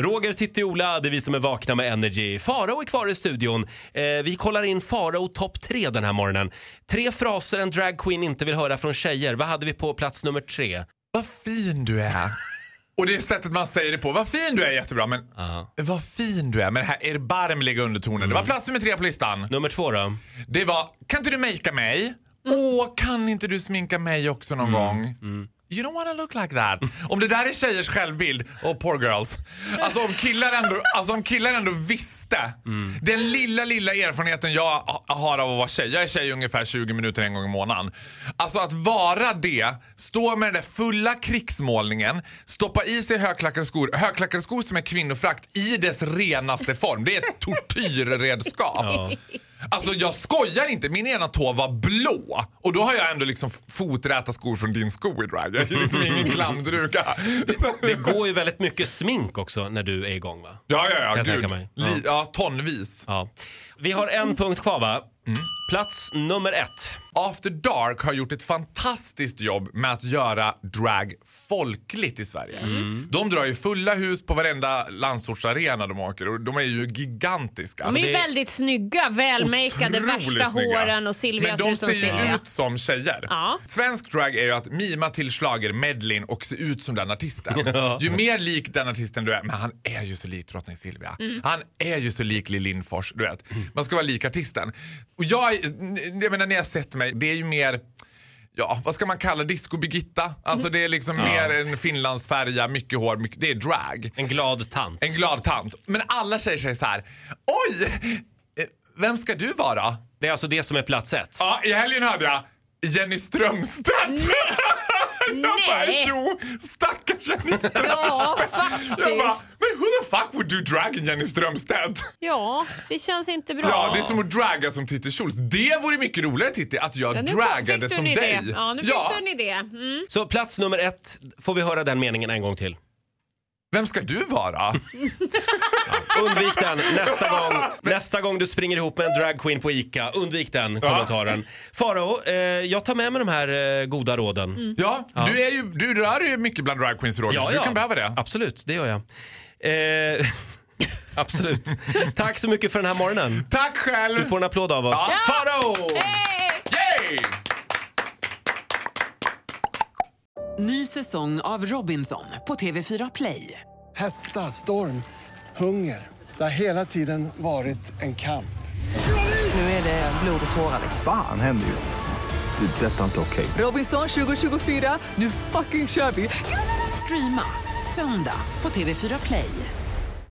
Roger, Titti, Ola, det är vi som är vakna med Energy. Farao är kvar i studion. Eh, vi kollar in Farao topp tre den här morgonen. Tre fraser en dragqueen inte vill höra från tjejer. Vad hade vi på plats nummer tre? Vad fin du är. Och det sättet man säger det på. Vad fin du är jättebra men vad fin du är med den här erbarmliga undertonen. Det var plats nummer tre på listan. Nummer två då? Det var kan inte du makea mig? Åh, kan inte du sminka mig också någon gång? You don't wanna look like that. Om det där är tjejers självbild, och poor girls. Alltså om killar ändå, alltså, om killar ändå visste. Den lilla, lilla erfarenheten jag har av att vara tjej. Jag är tjej ungefär 20 minuter en gång i månaden. Alltså att vara det, stå med den där fulla krigsmålningen, stoppa i sig högklackade skor. Högklackade skor som är kvinnofrakt i dess renaste form. Det är ett tortyrredskap. Alltså jag skojar inte, min ena tå var blå och då har jag ändå liksom foträta skor från din sko i drag. Jag är liksom ingen klamdruka. Det går ju väldigt mycket smink också när du är igång va? Ja, ja, ja, gud. Li- ja, tonvis. Ja. Vi har en punkt kvar va? Plats nummer ett. After Dark har gjort ett fantastiskt jobb med att göra drag folkligt i Sverige. De drar ju fulla hus på varenda landsortsarena de åker och de är ju gigantiska. De är ju det- väldigt snygga, välmakeade, värsta snygga. håren och Silvia Men de ser ju Silvia. ut som tjejer. Ja. Svensk drag är ju att mima till schlagermedleyn och se ut som den artisten. Ju mer lik den artisten du är, men han är ju så lik drottning Silvia. Mm. Han är ju så lik Lill Lindfors, du vet. Man ska vara lik artisten. Och jag, jag menar när jag sett mig, det är ju mer Ja, vad ska man kalla Disco Birgitta? Alltså det är liksom mer en finlandsfärja, mycket hår, mycket, det är drag. En glad tant. En glad tant. Men alla säger sig så här. Oj! eh, Vem ska du vara? Det är alltså det som är plats ett. Ja, i helgen hörde jag Jenny Strömstedt. jag bara, Nej. jo, stackars Jenny Strömstedt. Ja, jag bara, do drag Jenny Strömstedt? Ja, det känns inte bra. Ja, det är som att dragga som Titti Schultz. Det vore mycket roligare Titti, att jag Ja, du som dig. Ja, nu fick du en idé. Mm. Så plats nummer ett, får vi höra den meningen en gång till. Vem ska du vara? Undvik den nästa gång, nästa gång du springer ihop med en dragqueen på ICA. Undvik den kommentaren. Farao, eh, jag tar med mig de här eh, goda råden. Mm. Ja, Du, är ju, du rör ju mycket bland drag queens Roger, så du kan behöva det. Absolut, det gör jag. Eh, absolut. Tack så mycket för den här morgonen. Tack själv! Du får en applåd av oss. Ja. Farao! Yay! Ny säsong av Robinson på TV4 Play. Hetta, storm, hunger. Det har hela tiden varit en kamp. Nu är det blod och tårar. Fan händer just nu. Det. är Detta är inte okej. Robinson 2024, nu fucking kör vi! Streama söndag på TV4 Play.